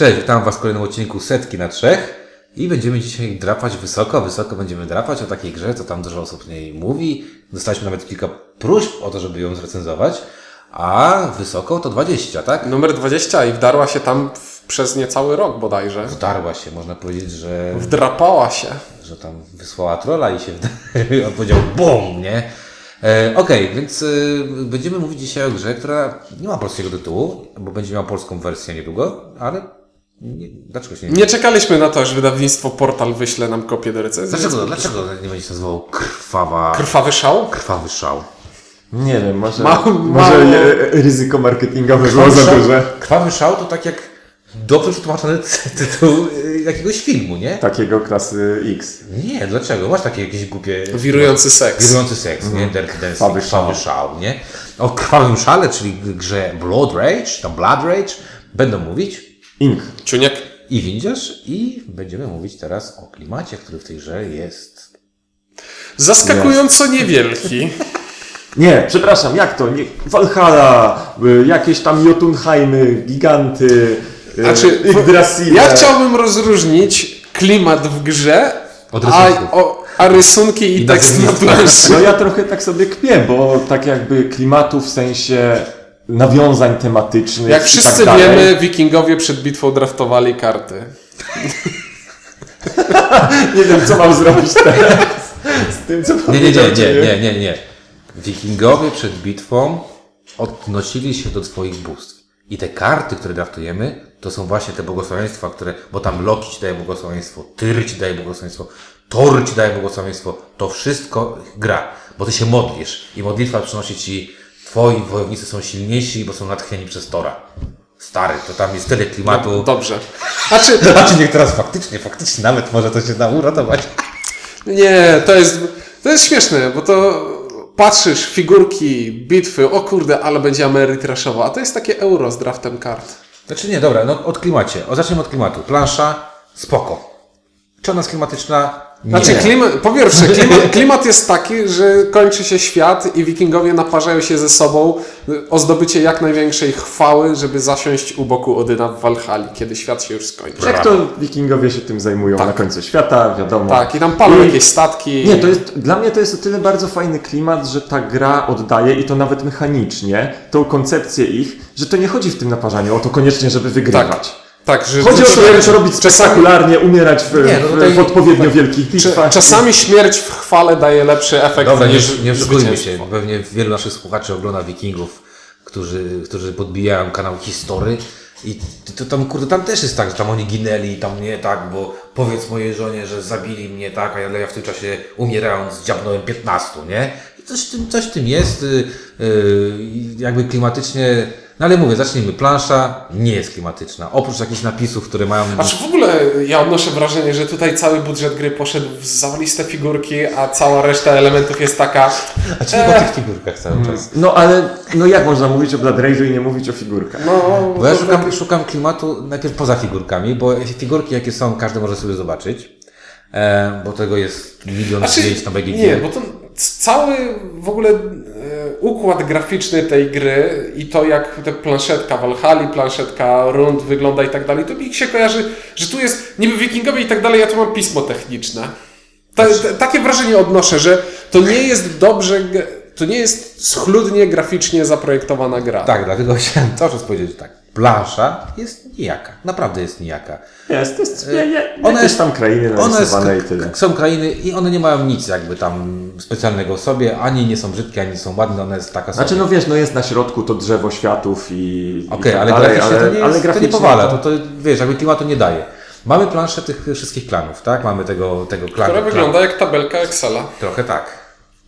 Cześć, witam Was w kolejnym odcinku Setki na Trzech i będziemy dzisiaj drapać wysoko, wysoko będziemy drapać o takiej grze, co tam dużo osób nie mówi. Dostaliśmy nawet kilka próśb o to, żeby ją zrecenzować, a wysoko to 20, tak? Numer 20 i wdarła się tam w, przez niecały rok bodajże. Wdarła się, można powiedzieć, że, Wdrapała się. że tam wysłała trolla i się on powiedział BUM, nie? E, Okej, więc y, będziemy mówić dzisiaj o grze, która nie ma polskiego tytułu, bo będzie miała polską wersję niedługo, ale nie, dlaczego się nie Nie czekaliśmy na to, aż wydawnictwo Portal wyśle nam kopię do recenzji. Dlaczego, dlaczego nie będzie się nazywał krwawa, Krwawy szał? krwawy szał? Nie wiem, może, Mało- może mało- ryzyko marketingowe było za duże. krwawy szał to tak jak dobrze przetłumaczony ty- tytuł y, jakiegoś filmu, nie? Takiego klasy X. Nie, dlaczego? Masz takie jakieś głupie... Wirujący seks. Wirujący seks, nie? Dirty Dancing, Krwawy krwawy szał, nie? O krwawym szale, czyli grze Blood Rage, tam Blood Rage, będą mówić Ink. Czuniek? i widzisz i będziemy mówić teraz o klimacie, który w tej grze jest. Zaskakująco niewielki. Nie, przepraszam, jak to? Nie, Valhalla, y, jakieś tam Jotunheimy, giganty, Znaczy, y, Yggdrasil. Ja chciałbym rozróżnić klimat w grze, Od a, o, a rysunki i, I tekst na planszy. No ja trochę tak sobie kpię, bo tak jakby klimatu w sensie nawiązań tematycznych Jak i wszyscy tak wiemy, wikingowie przed bitwą draftowali karty. Nie wiem, co mam zrobić teraz z tym, co Nie, nie, nie, nie, nie, nie, nie. Wikingowie przed bitwą odnosili się do swoich bóstw. I te karty, które draftujemy, to są właśnie te błogosławieństwa, które, bo tam Loki ci daje błogosławieństwo, Tyr ci daje błogosławieństwo, Thor ci daje błogosławieństwo. To wszystko gra, bo ty się modlisz i modlitwa przynosi ci, twoi wojownicy są silniejsi, bo są natchnieni przez Tora. Stary, to tam jest tyle klimatu. Dobrze. Znaczy, Znaczy niech teraz faktycznie, faktycznie nawet może to się da uratować. Nie, to jest, to jest śmieszne, bo to patrzysz, figurki, bitwy, o kurde, ale będzie Ameritraszowo, a to jest takie euro z draftem kart. Znaczy nie, dobra, no od klimacie. O, zacznijmy od klimatu. Plansza, spoko. Czy ona jest klimatyczna? Znaczy, klimat, po pierwsze, klimat, klimat jest taki, że kończy się świat i wikingowie naparzają się ze sobą o zdobycie jak największej chwały, żeby zasiąść u boku Odyna w Walhali, kiedy świat się już skończy. Jak to wikingowie się tym zajmują na końcu świata, wiadomo. Tak, i tam palą I- jakieś statki. Nie, to jest, dla mnie to jest o tyle bardzo fajny klimat, że ta gra oddaje i to nawet mechanicznie, tą koncepcję ich, że to nie chodzi w tym naparzaniu o to koniecznie, żeby wygrywać. Tak, że Chodzi o to, żeby to robić spektakularnie, umierać w, Nie, no w, tutaj- w odpowiednio wielkich Cza- bitwach. czasami śmierć w chwale daje lepszy efekt Dobra, nie, niż nie oszukujmy się. Pewnie wielu naszych słuchaczy ogląda wikingów, którzy, którzy podbijają kanał History. I to tam, kurde, tam też jest tak, że tam oni ginęli, tam nie tak, bo powiedz mojej żonie, że zabili mnie tak, a ja, ja w tym czasie umierając dziabnąłem 15, nie? I coś w tym, coś w tym jest, yy, jakby klimatycznie, no ale mówię, zacznijmy. Plansza nie jest klimatyczna. Oprócz jakichś napisów, które mają... Aż w ogóle ja odnoszę wrażenie, że tutaj cały budżet gry poszedł w zawaliste figurki, a cała reszta elementów jest taka. A czy po tych figurkach cały czas? No ale, no jak można mówić o Blood Rage'u i nie mówić o figurkach? No, Bo ja to- szukam, szukam klimatu najpierw poza figurkami, bo figurki jakie są, każdy może sobie zobaczyć. E, bo tego jest milion Znaczy, zdjęć na BGG. nie, bo to cały w ogóle e, układ graficzny tej gry i to jak ta planszetka Valhalla, planszetka Rund wygląda i tak dalej, to mi się kojarzy, że tu jest niby wikingowie i tak dalej, ja tu mam pismo techniczne. Ta, ta, takie wrażenie odnoszę, że to nie jest dobrze, to nie jest schludnie graficznie zaprojektowana gra. Tak, dlatego chciałem cały czas powiedzieć tak. Plansza jest nijaka. Naprawdę jest nijaka. Jest, jest, nie, nie, Ona jest- tam krainy One jest, narysowane i tyle. są krainy i one nie mają nic jakby tam specjalnego w sobie. Ani nie są brzydkie, ani nie są ładne. One jest taka Znaczy sobie. no wiesz, no jest na środku to drzewo światów i, Okej, i tak ale dalej, graficznie to nie, jest, ale to nie graficznie powala. To, to wiesz, jakby klimatu nie daje. Mamy planszę tych wszystkich klanów, tak? Mamy tego, tego klanu. Która wygląda jak tabelka Excela. Trochę tak.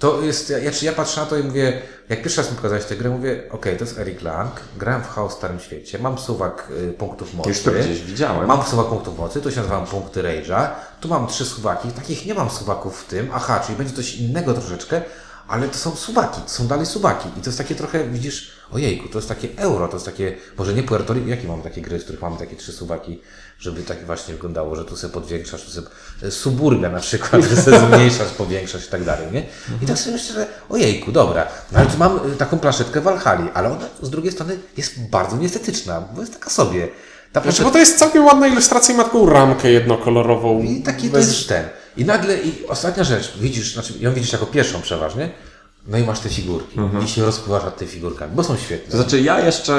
To jest, ja, ja, ja patrzę na to i mówię, jak pierwszy raz mi pokazałeś tę grę, mówię, okej, to jest Eric Lang, grałem w Chaos Starym Świecie, mam suwak y, punktów mocy. Już to gdzieś widziałem. Mam suwak punktów mocy, to się nazywam punkty Rage'a, tu mam trzy suwaki, takich nie mam suwaków w tym, aha, czyli będzie coś innego troszeczkę, ale to są suwaki, to są dalej suwaki i to jest takie trochę, widzisz, ojejku, to jest takie euro, to jest takie, może nie Puerto Rico, jakie mamy takie gry, w których mamy takie trzy suwaki, żeby tak właśnie wyglądało, że tu sobie podwiększasz, tu sobie, e, suburbia na przykład, że sobie zmniejszasz, powiększasz i tak dalej, nie? I tak sobie myślę, że ojejku, dobra, no ale tu mam y, taką planszetkę Walhali, ale ona z drugiej strony jest bardzo nieestetyczna, bo jest taka sobie. Naprawdę Znaczy, bo to jest całkiem ładna ilustracja i ma taką ramkę jednokolorową. I taki to bez- jest ten. I nagle, i ostatnia rzecz, widzisz, znaczy ją widzisz jako pierwszą przeważnie, no i masz te figurki i się rozpływasz nad tymi figurkami, bo są To świetne. znaczy ja jeszcze,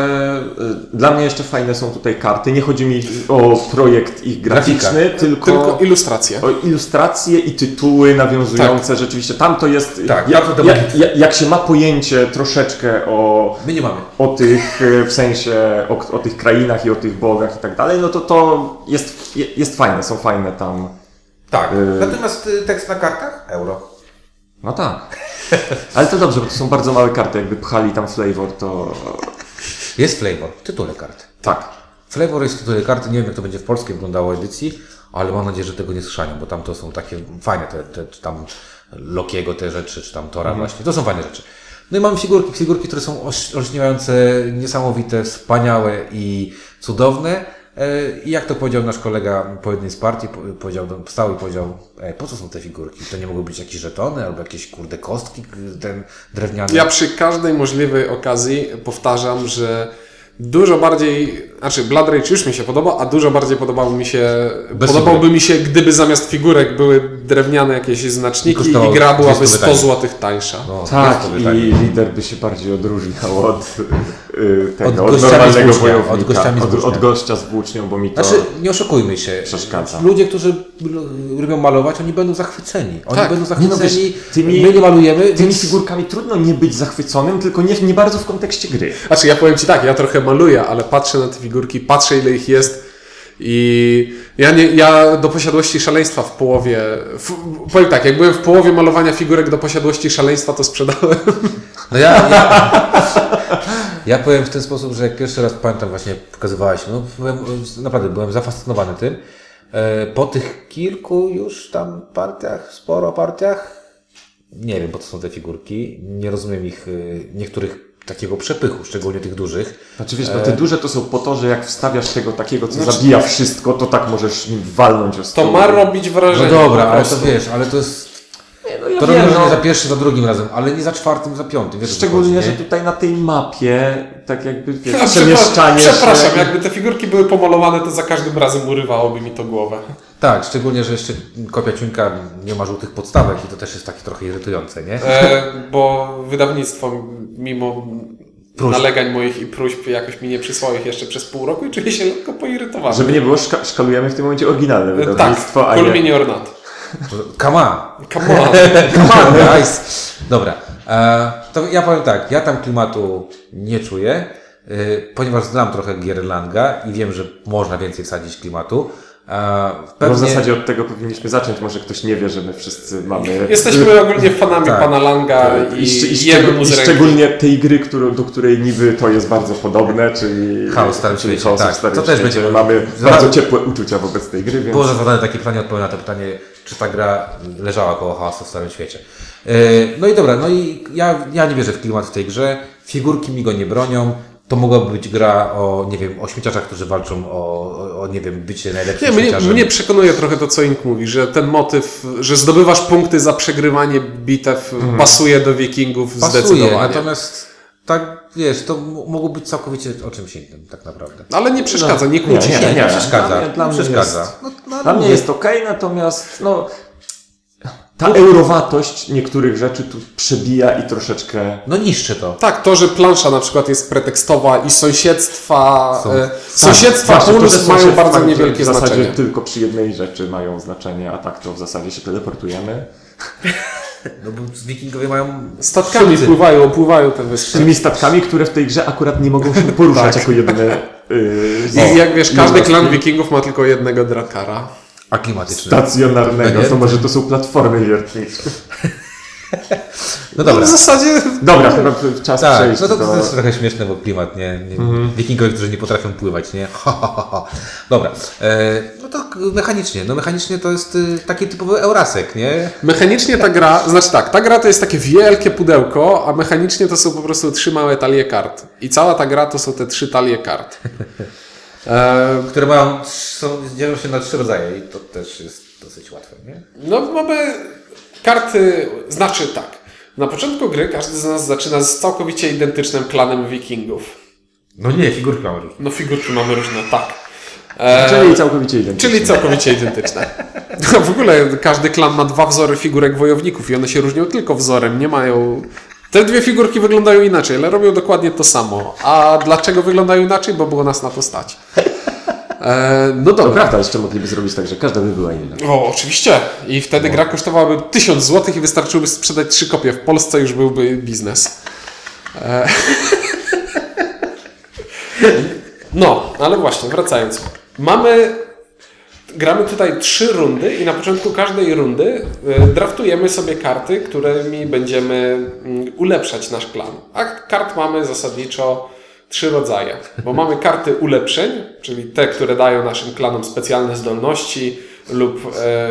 y, dla mnie jeszcze fajne są tutaj karty. Nie chodzi mi o projekt ich graficzny, tylko, Tylko ilustracje. o ilustracje i tytuły nawiązujące rzeczywiście. Tam to jest, Tak, jak, to jak, jak, jak się ma pojęcie troszeczkę o, My nie mamy. o tych, y, w sensie o, o tych krainach i o tych bogach i tak dalej, no to to jest, je- jest fajne, są fajne tam. Tak. Y- Natomiast y, tekst na kartach? Euro. No tak. Ale to dobrze, bo to są bardzo małe karty, jakby pchali tam flavor, to Jest flavor w tytule kart. tak. Flavor jest w tytule karty, nie wiem jak to będzie w polskiej wyglądało edycji, ale mam nadzieję, że tego nie schrzanią, bo tam to są takie fajne, te, te czy tam Lokiego te rzeczy, czy tam Tora właśnie, to są fajne rzeczy. No i mamy figurki, figurki, które są olśniewające, niesamowite, wspaniałe i cudowne. E, I jak to powiedział nasz kolega po jednej z partii, po- powiedział, wstał i powiedział, e, po co są te figurki? To nie mogły być jakieś żetony albo jakieś kurde kostki, ten drewniany. Ja przy każdej możliwej okazji powtarzam, że dużo bardziej, znaczy Blood Rage już mi się podoba, a dużo bardziej podobał mi się, Bez podobałby mi się, gdyby zamiast figurek były drewniane jakieś znaczniki Kosztowało i gra byłaby 200 100 zł tańsza. No, Tak, i lider by się bardziej odróżniał od tego, Od od, normalnego wojownika, od gościami z od, włócznią. od gościa z włócznią, bo mi to... Znaczy, nie oszukujmy się. Przeszkadza. Ludzie, którzy lubią malować, oni będą zachwyceni. Oni Tak. będą Nie no, zachwyceni. wiesz, tymi- My nie malujemy, Tymi więc figurkami trudno nie być zachwyconym, tylko nie, nie bardzo w kontekście gry. Znaczy ja powiem Ci tak, ja trochę maluję, ale patrzę na te figurki, patrzę ile ich jest i ja, nie, ja do posiadłości szaleństwa w połowie, w, powiem tak, jak byłem w połowie malowania figurek do posiadłości szaleństwa, to sprzedałem. No ja, ja, ja powiem w ten sposób, że jak pierwszy raz pamiętam właśnie pokazywałeś, no byłem, naprawdę byłem zafascynowany tym. E, Po tych kilku już tam partiach, sporo partiach, nie wiem po co są te figurki, nie rozumiem ich, y, niektórych takiego przepychu, szczególnie tych dużych. Znaczy wiesz, no te duże to są po to, że jak wstawiasz tego takiego, co Znaczy- zabija wszystko, to tak możesz nim walnąć o To stół. ma robić No wrażenie. dobra, po ale to wiesz, ale to jest Nie, no ja To wiem, robimy no, nie za pierwszym, za drugim razem, ale nie za czwartym, za piątym. Wiesz, Szczególnie, chodzi, że tutaj na tej mapie, tak jakby wiesz, Ja przemieszczanie Przepraszam, się... jakby te figurki były pomalowane, to za każdym razem urywałoby mi to głowę. Tak, szczególnie, że jeszcze kopia ciuńka nie ma żółtych podstawek i to też jest takie trochę irytujące, nie? E, bo wydawnictwo, mimo Próśb. nalegań moich i próśb, jakoś mi nie przysłało ich jeszcze przez pół roku i czuję się lekko poirytowany. Żeby nie było, szka- szkalujemy w tym momencie oryginalne tak, wydawnictwo, a nie... mnie nie ornat. Come on! Come on. Come on, guys! Dobra, e, to ja powiem tak, ja tam klimatu nie czuję, e, ponieważ znam trochę gier Langa i wiem, że można więcej wsadzić klimatu. E, Bo pewnie, w zasadzie od tego powinniśmy zacząć, może ktoś nie wie, że my wszyscy mamy... Jesteśmy ogólnie fanami Tak. pana Langa i, I, szcz- i, I z ręki. szczególnie tej gry, którą, do której niby to jest bardzo podobne, czyli Chaos Starym czyli Świecie, Chaos w tak. Starym To też będzie- Mamy bardzo ciepłe uczucia wobec tej gry, więc... Było zadane takie pytanie, odpowiem na to pytanie, czy ta gra leżała koło chaosu w Starym Świecie. E, No i dobra, no i ja, ja nie wierzę w klimat w tej grze. Figurki mi go nie bronią. To mogłaby być gra o, nie wiem, o śmieciarzach, którzy walczą o, o, nie wiem, bycie najlepszym Nie, mnie, śmieciarzem. mnie przekonuje trochę to, co Ink mówi, że ten motyw, że zdobywasz punkty za przegrywanie bitew pasuje do wikingów Pasuje, zdecydowanie. natomiast tak, wiesz, to mogło być całkowicie o czymś innym, tak naprawdę. Ale nie przeszkadza, nie Nie, kłóci nie, się. Nie, nie, nie. przeszkadza. Dla mnie- dla nie mnie przeszkadza. jest- No, no, Dla mnie jest ok, natomiast no, ta eurowatość niektórych rzeczy tu przebija i troszeczkę... no niszczy to. Tak, to, że plansza na przykład jest pretekstowa i sąsiedztwa, Są. e, sąsiedztwa Zwłaszcza to, że plus mają sąsiedztwa, bardzo niewielkie w zasadzie znaczenie. tylko przy jednej rzeczy mają znaczenie, a tak to w zasadzie się teleportujemy. No bo wikingowie mają Statkami szybcy. pływają, opływają te wyspy. Tymi statkami, które w tej grze akurat nie mogą się poruszać jako jedyne... Yy, I jak wiesz, każdy klan wikingów ma tylko jednego drakara. A klimatyczne. stacjonarnego, No to może to są platformy wiertnicze. No No dobra. w zasadzie Dobra, chyba czas Tak, przejść no to, to do... jest trochę śmieszne, bo klimat, nie? nie Wikingowie, którzy nie potrafią pływać, nie? Ha, ha, ha, ha. Dobra, e, no to mechanicznie, no mechanicznie to jest y, taki typowy Eurasek, nie? mechanicznie ta gra, znaczy tak, ta gra to jest takie wielkie pudełko, a mechanicznie to są po prostu trzy małe talie kart. I cała ta gra to są te trzy talie kart. E, Które mają, są, dzielą się na trzy rodzaje i to też jest dosyć łatwe, nie? No mamy karty, znaczy tak. Na początku gry każdy z nas zaczyna z całkowicie identycznym klanem wikingów. No nie, figurki mamy różne. No figurki mamy różne, tak. E, Czyli całkowicie identyczne. Czyli całkowicie identyczne. No, w ogóle każdy klan ma dwa wzory figurek wojowników i one się różnią tylko wzorem. Nie mają. Te dwie figurki wyglądają inaczej, ale robią dokładnie to samo. A dlaczego wyglądają inaczej? Bo było nas na to stać. E, no To dobra. prawda, jeszcze mogliby zrobić tak, że każda by była inna. O, oczywiście. I wtedy gra kosztowałaby 1000 zł i wystarczyłoby sprzedać trzy kopie. W Polsce już byłby biznes. E... No, ale właśnie, wracając. Mamy. Gramy tutaj trzy rundy i na początku każdej rundy e, draftujemy sobie karty, którymi będziemy mm, ulepszać nasz klan. A kart mamy zasadniczo trzy rodzaje, bo mamy karty ulepszeń, czyli te, które dają naszym klanom specjalne zdolności lub e,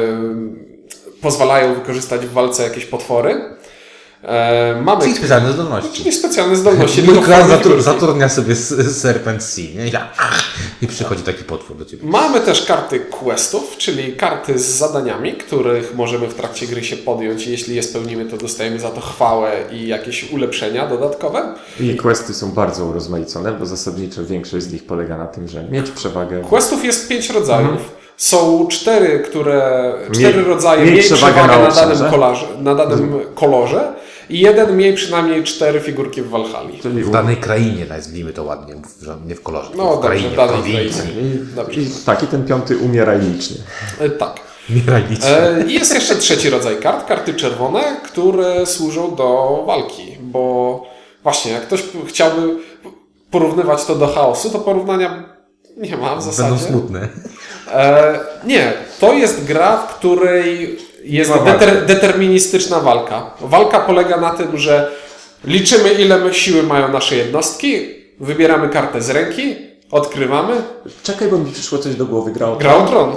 pozwalają wykorzystać w walce jakieś potwory. E, mamy Czyli specjalne zdolności. Czyli specjalne zdolności. Mój klan zatur- sobie s- Serpent Sea, nie? Ja, I przychodzi taki potwór do ciebie. Mamy też karty questów, czyli karty z zadaniami, których możemy w trakcie gry się podjąć. Jeśli je spełnimy, to dostajemy za to chwałę i jakieś ulepszenia dodatkowe. I questy są bardzo urozmaicone, bo zasadniczo większość z nich polega na tym, że mieć przewagę. Questów jest pięć rodzajów. Są cztery, które. Cztery rodzaje miej przewagę przewagę na na danym, kolarze, na danym kolorze i jeden miej przynajmniej cztery figurki w Walhali. Czyli W danej krainie, nazwijmy to ładnie, nie w kolorze. No w dobrze, krainie, w danej prowincji. krainie. Dobrze. I tak, i ten piąty licznie. E, Tak. Miralicznie. E, I jest jeszcze trzeci rodzaj kart, karty czerwone, które służą do walki, bo właśnie jak ktoś chciałby porównywać to do chaosu, to porównania nie ma w zasadzie. Będą smutne. E, nie, to jest gra, w której jest deter, deterministyczna walka. Walka polega na tym, że liczymy ile my siły mają nasze jednostki, wybieramy kartę z ręki, odkrywamy, Czekaj, bo mi przyszło coś do głowy. Gra o Gra o Tron.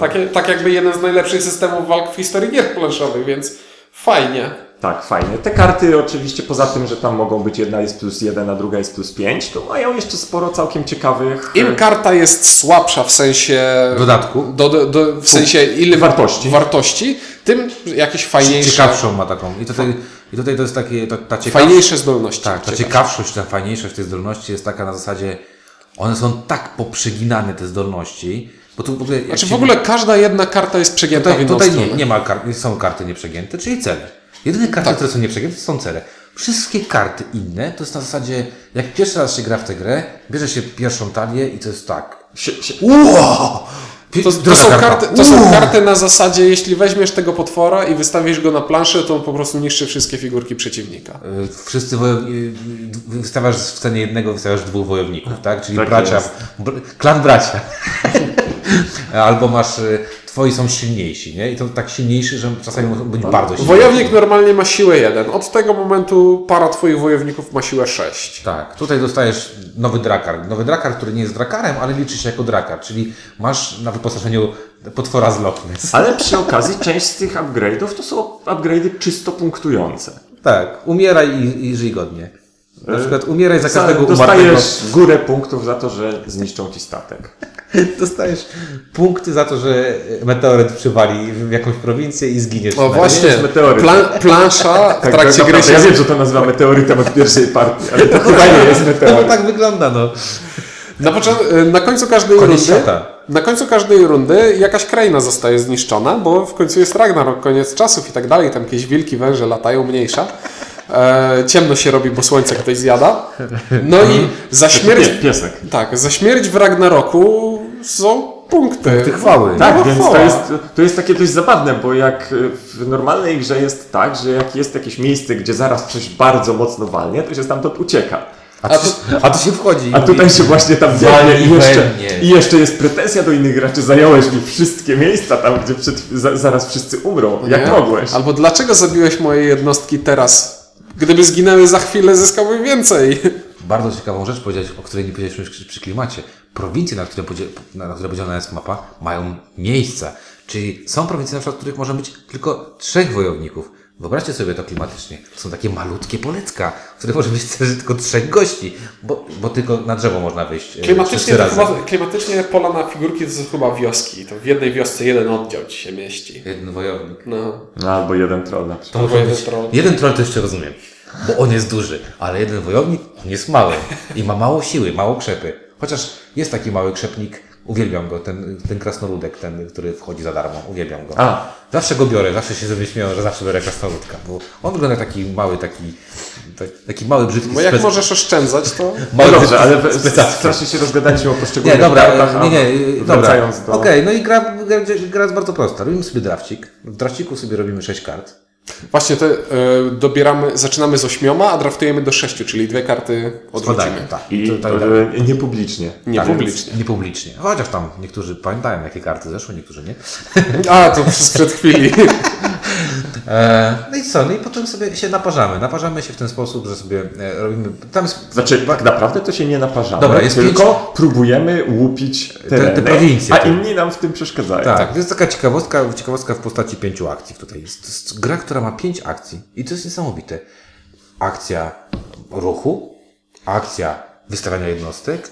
Takie, tak jakby jeden z najlepszych systemów walk w historii gier planszowych, więc fajnie. Tak, fajnie. Te karty oczywiście poza tym, że tam mogą być jedna jest plus jeden, a druga jest plus pięć, to mają jeszcze sporo całkiem ciekawych Im karta jest słabsza w sensie... Dodatku. Do, do, do, w sensie ile Wartości. wartości, tym jakieś fajniejsze, Ciekawszą ma taką. I tutaj, i tutaj to jest takie, ta, ta ciekawsza, fajniejsze zdolności. tak, ta ciekawszość, ta fajniejszość tej zdolności jest taka na zasadzie, one są tak poprzeginane te zdolności, bo tu w ogóle... Znaczy w się- ogóle każda jedna karta jest przegięta w Tutaj, inną tutaj nie, nie ma kart, są karty nieprzegięte, czyli cele. Jedyne karty, Tak. które są nieprzegięte, to są cele. Wszystkie karty inne to jest na zasadzie, jak pierwszy raz się gra w tę grę, bierze się pierwszą talię i to jest tak. Sie, Wow! To, to, są karty, to są karty na zasadzie, jeśli weźmiesz tego potwora i wystawisz go na planszę, to on po prostu niszczy wszystkie figurki przeciwnika. Y, Wszyscy wojowni- wystawiasz w scenie jednego, wystawiasz dwóch wojowników, tak? Czyli Tak bracia, br- klan bracia. Albo masz, y, twoi są silniejsi, nie? I to tak silniejsi, że czasami mogą być bardzo silniejsi. Wojownik normalnie ma siłę 1. Od tego momentu para twoich wojowników ma siłę 6. Tak, tutaj dostajesz nowy drakar. Nowy drakar, który nie jest drakarem, ale liczy się jako drakar, czyli masz na wyposażeniu potwora z Loch Ness. ale przy okazji część z tych upgrade'ów to są upgrade'y czysto punktujące. Tak, umieraj i, i żyj godnie. Na przykład umieraj za Za- każdego umarłego. Dostajesz górę punktów za to, że zniszczą ci statek. Dostajesz punkty za to, że meteoryt przywali w jakąś prowincję i zginiesz. No właśnie, plan, plansza w Tak, trakcie to gry prawda. się... Ja wiem, że to nazywa meteorytem od pierwszej partii, ale to chyba nie jest No meteoryt. tak wygląda, no. Na, począ- na końcu każdej Koniec rundy... świata. Na końcu każdej rundy jakaś kraina zostaje zniszczona, bo w końcu jest Ragnarok, koniec czasów i tak dalej. Tam jakieś wilki, węże latają, mniejsza. E, ciemno się robi, bo słońce ktoś zjada. No i za śmierć... Pie- Piesek. Tak, za śmierć w Ragnaroku są punkty. Punkty chwały. Tak, No, więc to jest, to jest takie dość zabawne, bo jak y, w normalnej grze jest tak, że jak jest jakieś miejsce, gdzie zaraz coś bardzo mocno walnie, to się stamtąd ucieka. A, tu, a tu się wchodzi. A tutaj się właśnie tam Walnie i jeszcze, i jeszcze jest pretensja do innych graczy, zająłeś mi wszystkie miejsca tam, gdzie przed, za, zaraz wszyscy umrą. Jak Nie? mogłeś? Albo dlaczego zabiłeś moje jednostki teraz? Gdyby zginęły za chwilę, zyskałbym więcej. Bardzo ciekawą rzecz powiedziałeś, o której nie powiedzieliśmy przy klimacie. Prowincje, na które, na, które podzielona jest mapa, mają miejsca. Czyli są prowincje, na przykład, w których może być tylko trzech wojowników. Wyobraźcie sobie to klimatycznie. Są takie malutkie polecka, w których może być też tylko trzech gości, bo, bo tylko na drzewo można wyjść. e, Klimatycznie, to chyba, klimatycznie pola na figurki to są chyba wioski. To w jednej wiosce jeden oddział ci się mieści. Jeden wojownik. No. No, albo jeden troll na przykład. To Albo może jeden być, troll. jeden troll to jeszcze rozumiem, bo on jest duży, ale jeden wojownik on jest mały i ma mało siły, mało krzepy. Chociaż jest taki mały krzepnik, uwielbiam go, ten, ten krasnoludek, ten, który wchodzi za darmo, uwielbiam go. A. Zawsze go biorę, zawsze się sobie śmieją, że zawsze biorę krasnoludka, bo on wygląda jak taki mały, taki, tak- taki mały, brzydki Bo jak spec- możesz oszczędzać, to... No mały, dobrze, ale specjalny. strasznie się rozgadaliśmy o poszczególnych Nie, dobra, kartach, a nie, nie, dobra. wracając do... Okej, no i gra, gra, gra jest bardzo prosta. Robimy sobie drafcik. W drafciku sobie robimy 6 kart. Właśnie te, e, dobieramy, zaczynamy z ośmioma, a draftujemy do sześciu, czyli dwie karty odwrócimy. Tak. I To- tak, e, niepublicznie. Nie tak, publicznie. Nie publicznie. Chociaż tam niektórzy pamiętają, jakie karty zeszły, niektórzy nie. A, to sprzed chwili. E, no i co? No i potem sobie się naparzamy. Naparzamy się w ten sposób, że sobie e, robimy. Tam jest. Znaczy, tak naprawdę to się nie naparzamy, Dobra, jest tylko próbujemy łupić tereny, te prowincje, a te- inni nam w tym przeszkadzają. Tak, to jest taka ciekawostka, ciekawostka w postaci pięciu akcji tutaj. Jest, to jest gra, która ma pięć akcji i to jest niesamowite. Akcja ruchu, akcja wystawiania jednostek,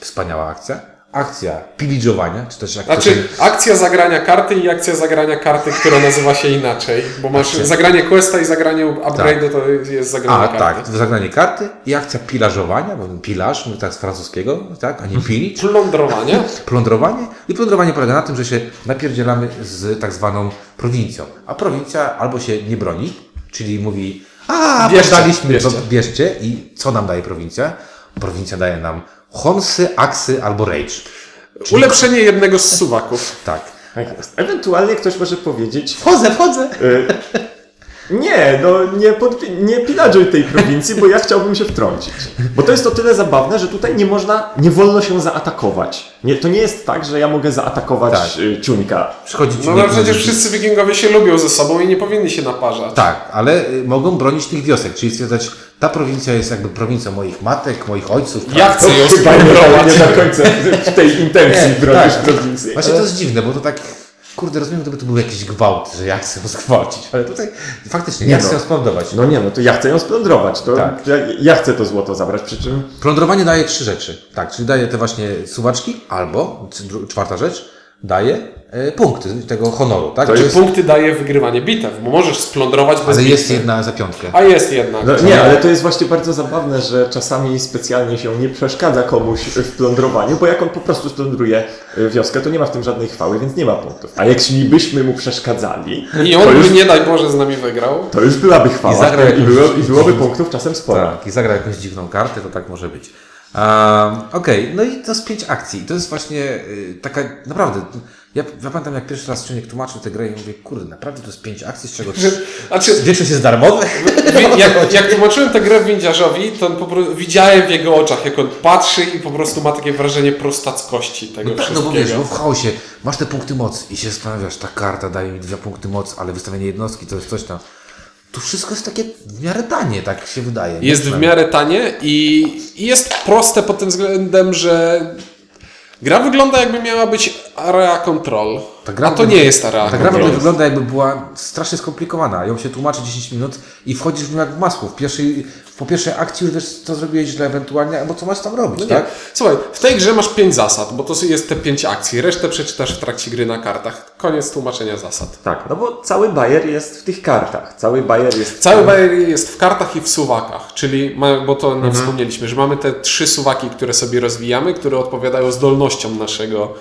wspaniała akcja, akcja pilidżowania, czy też jak to Znaczy, akcja zagrania karty i akcja zagrania karty, która nazywa się inaczej. Bo masz zagranie questa i zagranie upgrade'u, to jest zagranie A, karty. tak, zagranie karty i akcja pilarzowania, bo pilarz, mówię tak z francuskiego, tak, a nie pilić. Plądrowanie. Plądrowanie. I plądrowanie polega na tym, że się napierdzielamy z tak zwaną prowincją. A prowincja albo się nie broni, czyli mówi, a Bierzcie, poddaliśmy, bierzcie. bierzcie. I co nam daje prowincja? Prowincja daje nam honsy, aksy albo rage. Ulepszenie jednego z suwaków. Tak. Tak jest. Ewentualnie ktoś może powiedzieć, Wchodzę, wchodzę. Nie, no nie, pod, nie tej prowincji, bo ja chciałbym się wtrącić. Bo to jest o tyle zabawne, że tutaj nie można, nie wolno się zaatakować. Nie, to nie jest tak, że ja mogę zaatakować Tak. e, ciuńka. Przychodzi No ale niektórzy- przecież wszyscy wikingowie się lubią ze sobą i nie powinni się naparzać. Tak, ale y, mogą bronić tych wiosek, czyli stwierdzać, ta prowincja jest jakby prowincją moich matek, moich ojców. Ja tak? chcę ją nie, do końca w- w tej intencji Nie, bronisz tak. prowincję. Właśnie to jest dziwne, bo to tak, kurde, rozumiem, gdyby to był jakiś gwałt, że ja chcę ją zgwałcić, ale tutaj faktycznie Nie ja no. chcę ją splądrować. No nie, no to ja chcę ją splądrować. To Tak. ja, ja chcę to złoto zabrać, przy czym Plądrowanie daje trzy rzeczy. Tak, czyli daje te właśnie suwaczki, albo czwarta rzecz, daje e, punkty tego honoru, tak? To jest, punkty daje wygrywanie bitew, bo możesz splądrować bez ale bitwy. jest jedna za piątkę. A jest jednak. No, nie, ale to jest właśnie bardzo zabawne, że czasami specjalnie się nie przeszkadza komuś w plądrowaniu, bo jak on po prostu splądruje y, wioskę, to nie ma w tym żadnej chwały, więc nie ma punktów. A jak byśmy mu przeszkadzali, I on by już, nie daj Boże z nami wygrał. to już byłaby chwała I zagrał i, jakąś- było, i byłoby punktów czasem sporo. Tak, i zagra jakąś dziwną kartę, to tak może być. Um, Okej, no i to jest pięć akcji. I to jest właśnie y, taka, naprawdę, ja, ja pamiętam jak pierwszy raz człowiek tłumaczył tę grę i mówię, kurde, naprawdę to jest pięć akcji, z czego trzy, Znaczy, większość jest darmowych? wi- jak, jak tłumaczyłem tę grę windziarzowi, to on po prostu, widziałem w jego oczach, jak on patrzy i po prostu ma takie wrażenie prostackości tego No tak, no wszystkiego. bo wiesz, bo w chaosie masz te punkty mocy i się zastanawiasz, ta karta daje mi dwa punkty mocy, ale wystawienie jednostki to jest coś tam. Tu wszystko jest takie w miarę tanie, tak się wydaje. Jest w miarę tanie i jest proste pod tym względem, że gra wygląda jakby miała być area control, Ta gra a to nie jest area Ta gra w ogóle wygląda jakby była strasznie skomplikowana. Ją się tłumaczy 10 minut i wchodzisz w nią jak w masło. W pierwszej, po pierwszej akcji już wiesz, co zrobiłeś źle ewentualnie, albo co masz tam robić, Nie. tak? Słuchaj, w tej grze masz pięć zasad, bo to jest te pięć akcji. Resztę przeczytasz w trakcie gry na kartach. Koniec tłumaczenia zasad. Tak, no bo cały bajer jest w tych kartach. Cały bajer jest... Cały bajer jest w kartach i w suwakach, czyli, bo to Mhm. nie wspomnieliśmy, że mamy te trzy suwaki, które sobie rozwijamy, które odpowiadają zdolnościom naszego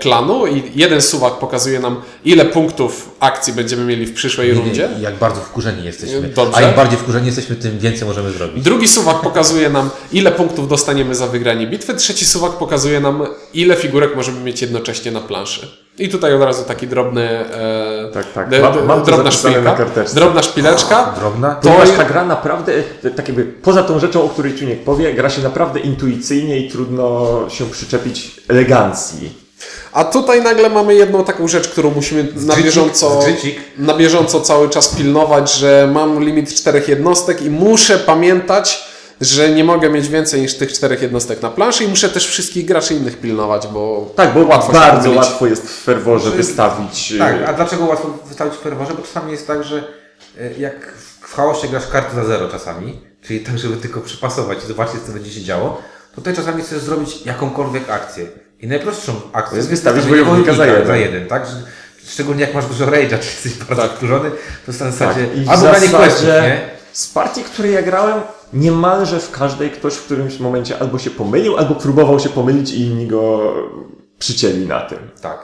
klanu i jeden suwak pokazuje nam, ile punktów akcji będziemy mieli w przyszłej rundzie. I jak bardzo wkurzeni jesteśmy. Dobrze. A im bardziej wkurzeni jesteśmy, tym więcej możemy zrobić. Drugi suwak pokazuje nam, ile punktów dostaniemy za wygranie bitwy. Trzeci suwak pokazuje nam, ile figurek możemy mieć jednocześnie na planszy. I tutaj od razu taki drobny. E, Tak, tak. Mam- mam drobna szpilka. Drobna szpileczka. Drobna. Ponieważ To ta je- gra naprawdę, e, tak jakby poza tą rzeczą, o której Czuniek powie, gra się naprawdę intuicyjnie i trudno się przyczepić elegancji. A tutaj nagle mamy jedną taką rzecz, którą musimy na bieżąco, na bieżąco cały czas pilnować, że mam limit czterech jednostek i muszę pamiętać, że nie mogę mieć więcej niż tych czterech jednostek na planszy i muszę też wszystkich graczy innych pilnować, bo Tak, bo łatwo bardzo łatwo jest w ferworze wystawić. e, Tak, a dlaczego łatwo wystawić w ferworze? Bo czasami jest tak, że e, jak w chaosie grasz kartę za zero czasami, czyli tak, żeby tylko przypasować i zobaczyć, co będzie się działo, to tutaj czasami chcesz zrobić jakąkolwiek akcję. I najprostszą akcją jest wystawić wojownika za jeden. Za jeden tak? Szczególnie jak masz dużo rage'a, czy jesteś bardzo Tak. wkurzony, to jest na Tak, zasadzie i w albo granie questów, nie? z partii, której ja grałem, niemalże w każdej ktoś w którymś momencie albo się pomylił, albo próbował się pomylić i inni go przycięli na tym. Tak.